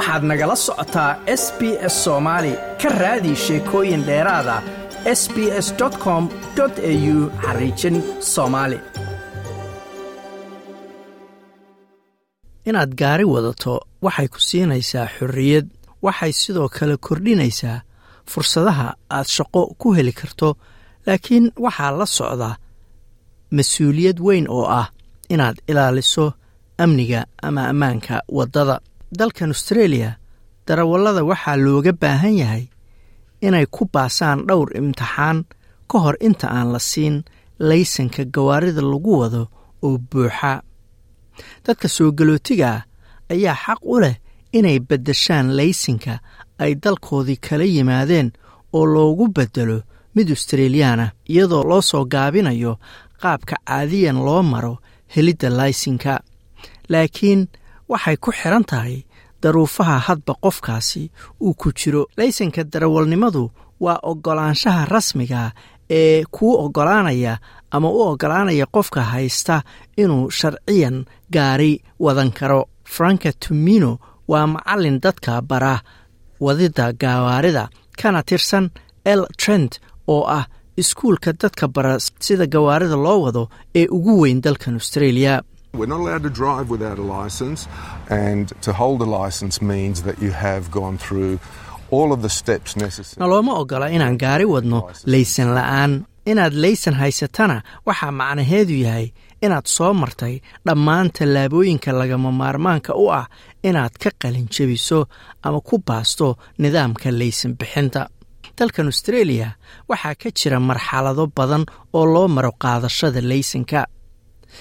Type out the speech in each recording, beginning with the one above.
waxaad nagala socotaa s b s soomaali ka raadi sheekooyin dheeraada s b s com au xariijin soomaali inaad gaari wadato waxay ku siinaysaa xorriyad waxay sidoo kale kordhinaysaa fursadaha aad shaqo ku heli karto laakiin waxaa la socda mas'uuliyad weyn oo ah inaad ilaaliso amniga ama ammaanka waddada dalkan austreeliya darawallada waxaa looga baahan yahay inay ku baasaan dhowr imtixaan ka hor inta aan la siin laysanka gawaarida lagu wado oo buuxa. Dadka soo galootiga ah ayaa xaq u leh inay beddeshaan laysanka ay dalkoodii kala yimaadeen oo loogu beddelo mid australiyaana iyadoo loo soo gaabinayo qaabka caadiyan loo maro helidda laysinka laakiin waxay ku xidhan tahay daruufaha hadba qofkaasi uu ku jiro. Laysanka darawalnimadu waa oggolaanshaha rasmiga ee kuu oggolaanaya ama u oggolaanaya qofka haysta inuu sharciyan gaari wadan karo. Franka tumino waa macallin dadka bara wadidda gawaarida kana tirsan el trent oo ah iskuulka dadka bara sida gawaarida loo wado ee ugu weyn dalkan australia We're not allowed to drive without a license, and to hold a license means that you have gone through all of the steps necessary. nalooma oggola inaan gaari wadno laysan la'aan. Inaad laysan haysatana waxaa macnaheedu yahay inaad soo martay dhammaan tallaabooyinka lagama maarmaanka u ah inaad ka qalin jebiso ama ku baasto nidaamka laysan bixinta. Dalkan austraeliya waxaa ka jira marxalado badan oo loo maro qaadashada laysanka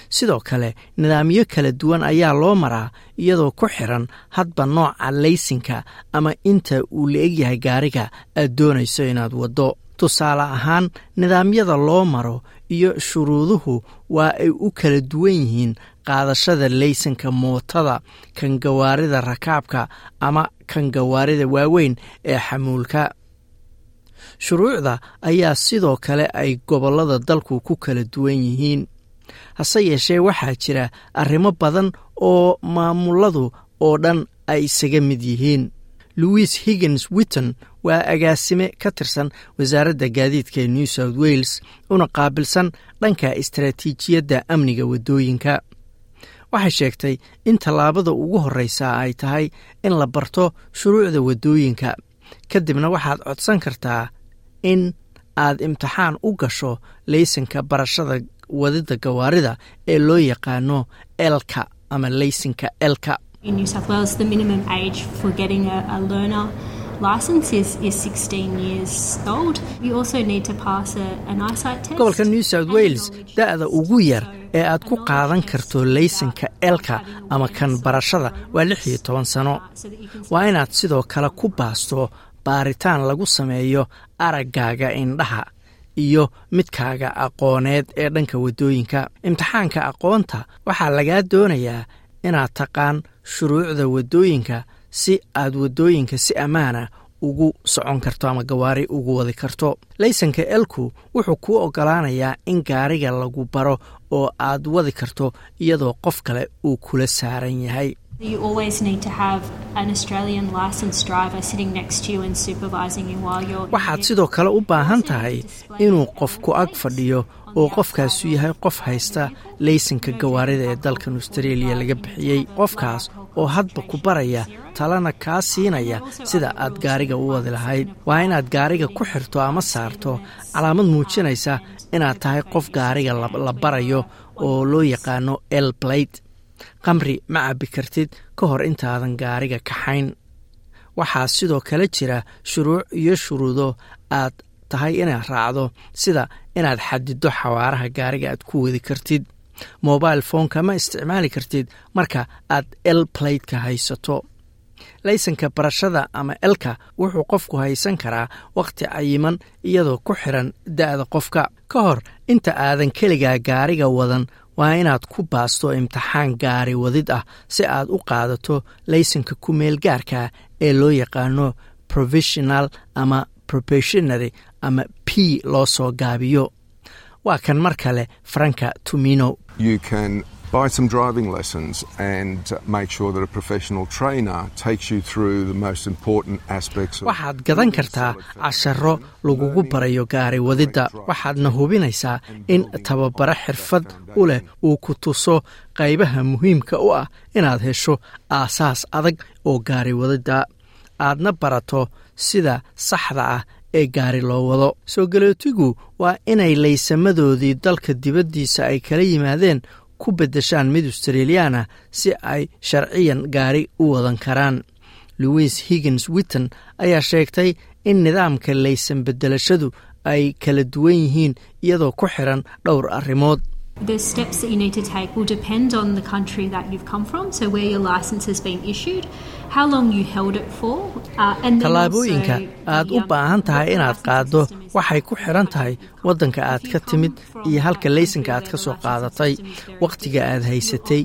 sidoo kale nidaamyo kala duwan ayaa loo maraa iyadoo ku xiran hadba nooca laysinka ama inta uu la egyahay gaariga aad doonayso inaad waddo. Tusaale ahaan nidaamyada loo maro iyo shuruuduhu waa ay u kala duwan yihiin qaadashada laysanka mootada kan gawaarida rakaabka ama kan gawaarida waaweyn ee xamuulka. Shuruucda ayaa sidoo kale ay gobollada dalku ku kala duwan yihiin hase yeeshee waxaa jira arrimo badan oo maamuladu oo dhan ay isaga mid yihiin. Louis higgins witton waa agaasime ka tirsan wasaaradda gaadiidka ee new south wales una qaabilsan dhanka istaraatiijiyadda amniga waddooyinka. Waxay sheegtay in tallaabada ugu horreysa ay tahay in la barto shuruucda waddooyinka. Kadibna waxaad codsan kartaa in aad imtixaan u gasho laysanka barashada wadida gawaarida ee loo yaqaano elka ama laysanka elka In New South Wales, the minimum age for getting a, a learner license is, is 16 years old. You also need to pass a, an eyesight test. gobolka new south wales da-da ugu yar ee aad ku qaadan karto laysanka elka ama kan barashada waa lix iyo toban sano waa inaad sidoo kale ku baasto baaritaan lagu sameeyo araggaaga indhaha iyo midkaaga aqooneed ee dhanka waddooyinka. Imtixaanka aqoonta waxaa lagaa doonayaa inaad taqaan shuruucda waddooyinka si aad waddooyinka si ammaana ugu socon karto ama gawaari ugu wadi karto. Laysanka elku wuxuu kuu oggolaanayaa in gaariga lagu baro oo aad wadi karto iyadoo qof kale uu kula saaran yahay You always need to have an Australian licensed driver sitting next to you and supervising you while you're waxaad sidoo kale u baahan tahay inuu qof ku ag fadhiyo oo qofkaasu yahay qof haysta laysanka gawaarida ee dalkan austraeliya laga bixiyey qofkaas oo hadba ku baraya talana kaa siinaya sida aad gaariga u wadi lahayd. waa inaad gaariga ku xirto ama saarto. calaamad muujinaysa inaad tahay qof gaariga la barayo oo loo yaqaano el blade qamri ma cabbi kartid ka hor intaadan gaariga kaxayn. Waxaa sidoo kale jira shuruuc iyo shuruudo aad tahay inaad raacdo sida inaad xadido xawaaraha gaariga aad ku wadi kartid. Mobile foonka ma isticmaali kartid marka aad el playdka haysato. Laysanka barashada ama elka wuxuu qofku haysan karaa wakhti cayiman iyadoo ku xiran da-da qofka. Ka hor inta aadan keligaa gaariga wadan waa inaad ku baasto imtixaan gaari wadid ah si aad u qaadato laysanka ku meel gaarka ee loo yaqaano provisional ama probationary ama p loo soo gaabiyo. Waa kan mar kale franka tumino buy some driving lessons and make sure that a professional trainer takes you through the most important aspects waxaad gadan kartaa casharo lagugu barayo gaari wadidda. Waxaadna hubinaysaa in tababaro xirfad u leh uu ku tuso qaybaha muhiimka u ah inaad hesho aasaas adag oo gaari wadidda. Aadna barato sida saxda ah ee gaari loo wado. Soo galootigu waa inay laysamadoodii dalka dibaddiisa ay kala yimaadeen ku beddeshaan mid australiyaana si ay sharciyan gaari u wadan karaan. Louis higgins witton ayaa sheegtay in nidaamka laysan beddelashadu ay kala duwan yihiin iyadoo ku xiran dhowr arrimood. Uh, tallaabooyinka aad u baahan tahay inaad qaaddo waxay ku xiran tahay waddanka aad ka timid iyo halka laysanka aad ka soo qaadatay wakhtiga aad haysatay.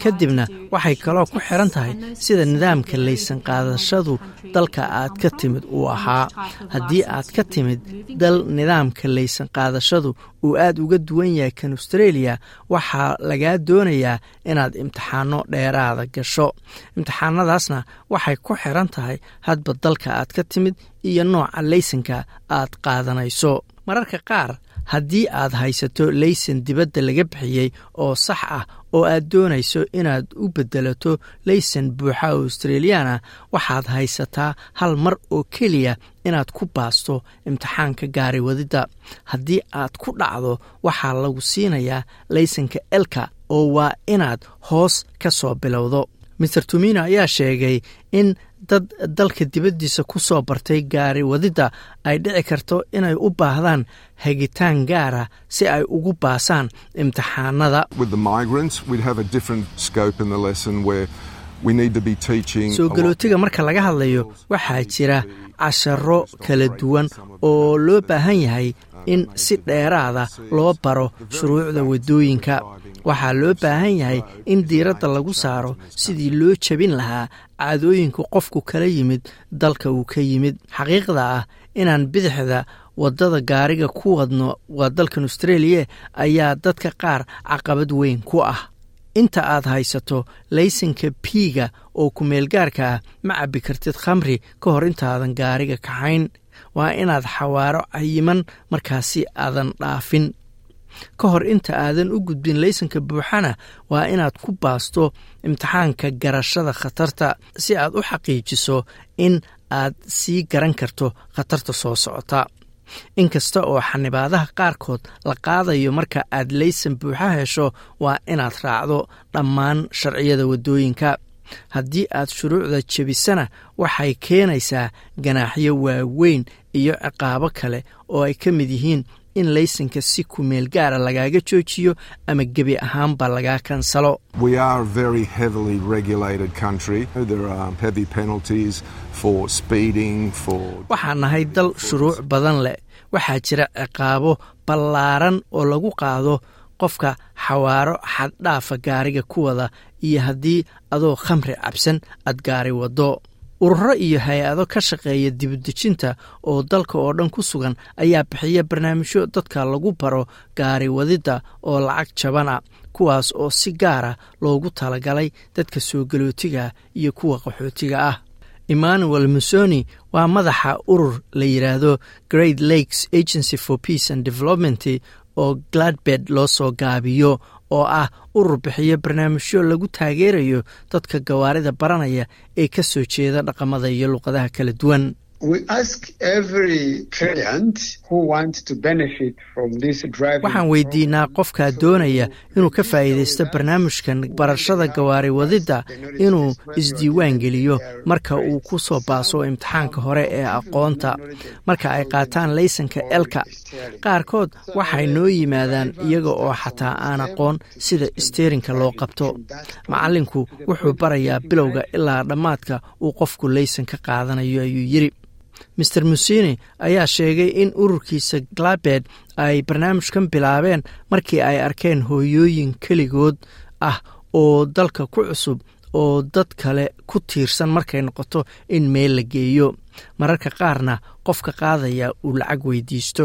Kadibna waxay kaloo ku xiran tahay sida nidaamka laysan qaadashadu dalka aad ka timid uu ahaa. Haddii aad ka timid dal nidaamka laysan qaadashadu uu aad uga duwan yahay kan australia waxaa lagaa doonayaa inaad imtixaano dheeraada gasho. Imtixaanadaasna waxay ku xiran tahay hadba dalka aad ka timid iyo nooca laysanka aad qaadanayso. Mararka qaar haddii aad haysato laysan dibadda laga bixiyey oo sax ah oo aad doonayso inaad u beddelato laysan buuxa oo australiyaana waxaad haysataa hal mar oo keliya inaad ku baasto imtixaanka gaari wadidda haddii aad ku dhacdo waxaa lagu siinayaa laysanka elka oo waa inaad hoos ka soo bilowdo master tumino ayaa sheegay in dad dalka dibaddiisa ku soo bartay gaari wadidda ay dhici karto inay u baahdaan hagitaan gaara si ay ugu baasaan imtixaanada. Soo galootiga marka laga hadlayo waxaa jira casharo kala duwan oo loo baahan yahay in si dheeraada loo baro shuruucda waddooyinka. Waxaa loo baahan yahay in diiradda lagu saaro sidii loo jebin lahaa caadooyinka qofku kala yimid dalka uu ka yimid. Xaqiiqda ah inaan bidixda waddada gaariga ku wadno waa dalkan australia ayaa dadka qaar caqabad weyn ku ah. Inta aad haysato laysanka piiga oo ku-meelgaarka ah ma cabbi kartid khamri ka hor intaadan gaariga kaxayn waa inaad xawaaro cayiman markaasi aadan dhaafin. Ka hor inta aadan u gudbin laysanka buuxana waa inaad ku baasto imtixaanka garashada khatarta si aad u xaqiijiso in aad sii garan karto khatarta soo socota. Inkasta oo xanibaadaha qaarkood la qaadayo marka aad laysan buuxa hesho waa inaad raacdo dhammaan sharciyada waddooyinka haddii aad shuruucda jebisana waxay keenaysaa ganaaxyo waaweyn iyo ciqaabo kale oo ay ka mid yihiin in laysanka si kumeel gaara lagaaga joojiyo ama gebi ahaanba lagaa kansalo waxaan nahay dal shuruuc badan leh. Waxaa jira ciqaabo ballaaran oo lagu qaado qofka xawaaro xaddhaafa gaariga ku wada iyo haddii adoo khamri cabsan aad gaari waddo. Ururo iyo hay'ado ka shaqeeya dibudejinta oo dalka oo dhan ku sugan ayaa bixiya barnaamijyo dadka lagu baro gaari wadidda oo lacag jabana kuwaas oo si gaara loogu talagalay dadka soo galootiga iyo kuwa qaxootiga ah. Emmanuel musoni waa madaxa urur la yidhaahdo great lakes agency for peace and development oo gladbed loo soo gaabiyo oo ah urur bixiyo barnaamijyo lagu taageerayo dadka gawaarida baranaya ee ka soo jeeda dhaqamada iyo luqadaha kala duwan waxaan weydiinaa qofkaa doonaya inuu ka faa'iidaysto barnaamijkan barashada gawaari wadidda inuu isdiiwaan geliyo marka uu ku soo baaso imtixaanka hore ee aqoonta. marka ay qaataan laysanka elka qaarkood waxay noo yimaadaan iyaga oo xataa aan aqoon sida isteerinka loo qabto. macallinku wuxuu barayaa bilowga ilaa dhammaadka uu qofku laysan ka qaadanayo ayuu yidri master musini ayaa sheegay in ururkiisa glabed ay barnaamijkan bilaabeen markii ay arkeen hooyooyin keligood ah oo dalka ku cusub oo dad kale ku tiirsan markay noqoto in meel la geeyo. Mararka qaarna qofka qaadaya uu lacag weydiisto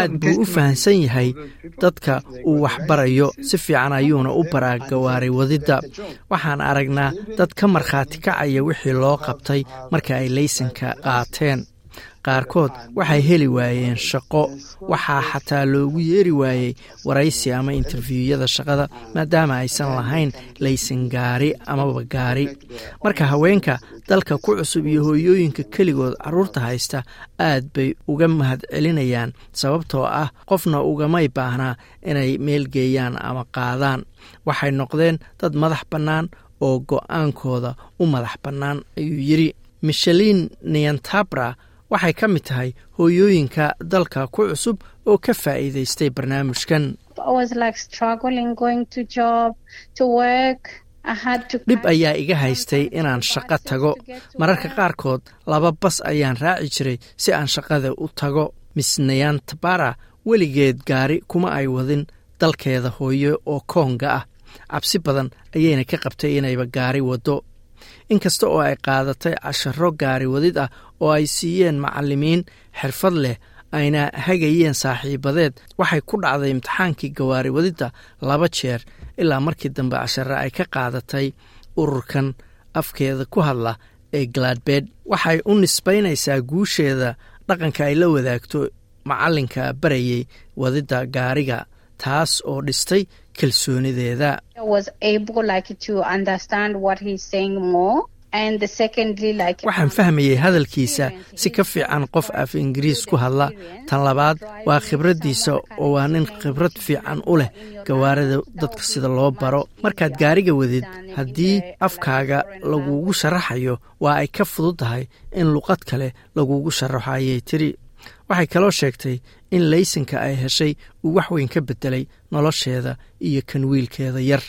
aad buu u fahamsan yahay dadka uu waxbarayo si fiican ayuuna u baraa gawaaray wadidda. Waxaan aragnaa dad ka markhaati kacaya wixii loo qabtay marka ay laysanka qaateen qaarkood waxay heli waayeen shaqo waxaa xataa loogu yeeri waayey waraysi ama interfiwyada shaqada maadaama aysan lahayn laysan gaari amaba gaari. Marka haweenka dalka ku cusub iyo hooyooyinka keligood carruurta haysta aad bay uga mahad celinayaan sababtoo ah qofna ugamay baahnaa inay meel geeyaan ama qaadaan. Waxay noqdeen dad madax bannaan oo go'aankooda u madax bannaan ayuu yidhi. Michelin niantabra waxay ka mid tahay hooyooyinka dalka ku cusub oo ka faa'iidaystay barnaamijkan. Dhib ayaa iga haystay inaan shaqo tago. mararka qaarkood laba bas ayaan raaci jiray si aan shaqada u tago. Miss nayantabara weligeed gaari kuma ay wadin dalkeeda hooyo oo koonga ah. Cabsi badan ayayna ka qabtay inayba gaari waddo inkasta oo ay qaadatay casharo gaari wadid ah oo ay siiyeen macallimiin xirfad leh ayna hagayeen saaxiibadeed waxay ku dhacday imtixaankii gawaari wadidda laba jeer ilaa markii dambe cashare ay ka qaadatay ururkan afkeeda ku hadla ee galaadbeed waxay u nisbaynaysaa guusheeda dhaqanka ay la wadaagto macallinka barayay wadidda gaariga taas oo dhistay kalsoonideeda. Waxaan fahmayey hadalkiisa si ka fiican qof af ingiriis ku hadla. Tan labaad waa khibraddiisa oo waa nin khibrad fiican u leh gawaarida dadka sida loo baro. Markaad gaariga wadid haddii afkaaga lagugu sharaxayo waa ay ka fudud tahay in luqad kale lagugu sharaxo ayay tiri waxay kaloo sheegtay in laysanka ay heshay uu wax weyn ka beddelay nolosheeda iyo kan wiilkeeda yar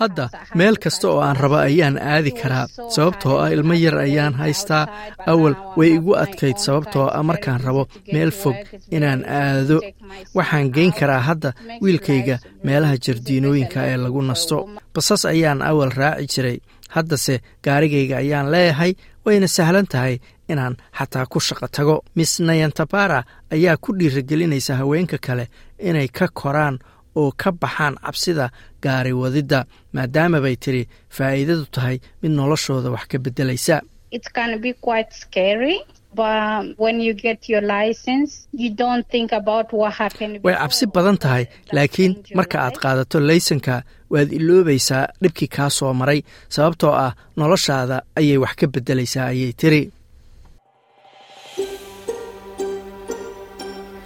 hadda meel kasta oo aan rabo ayaan aadi karaa sababtoo ah ilmo yar ayaan haystaa. Awal way igu adkayd sababtoo ah markaan rabo meel fog inaan aado waxaan geyn karaa hadda wiilkayga meelaha jardiinooyinka ee lagu nasto. basas ayaan awal raaci jiray. Haddase gaarigayga ayaan leeyahay wayna sahlan tahay inaan xataa ku shaqo tago. Miss nayantabara ayaa ku dhiiragelinaysa haweenka kale inay ka koraan oo ka baxaan cabsida gaari wadidda maadaama bay tiri faa'iidadu tahay mid noloshooda wax ka beddelaysa. Way cabsi badan tahay laakiin marka aad qaadato laysanka waad iloobaysaa dhibkii kaa soo maray. Sababtoo ah noloshaada ayay wax ka beddelaysaa ayay tiri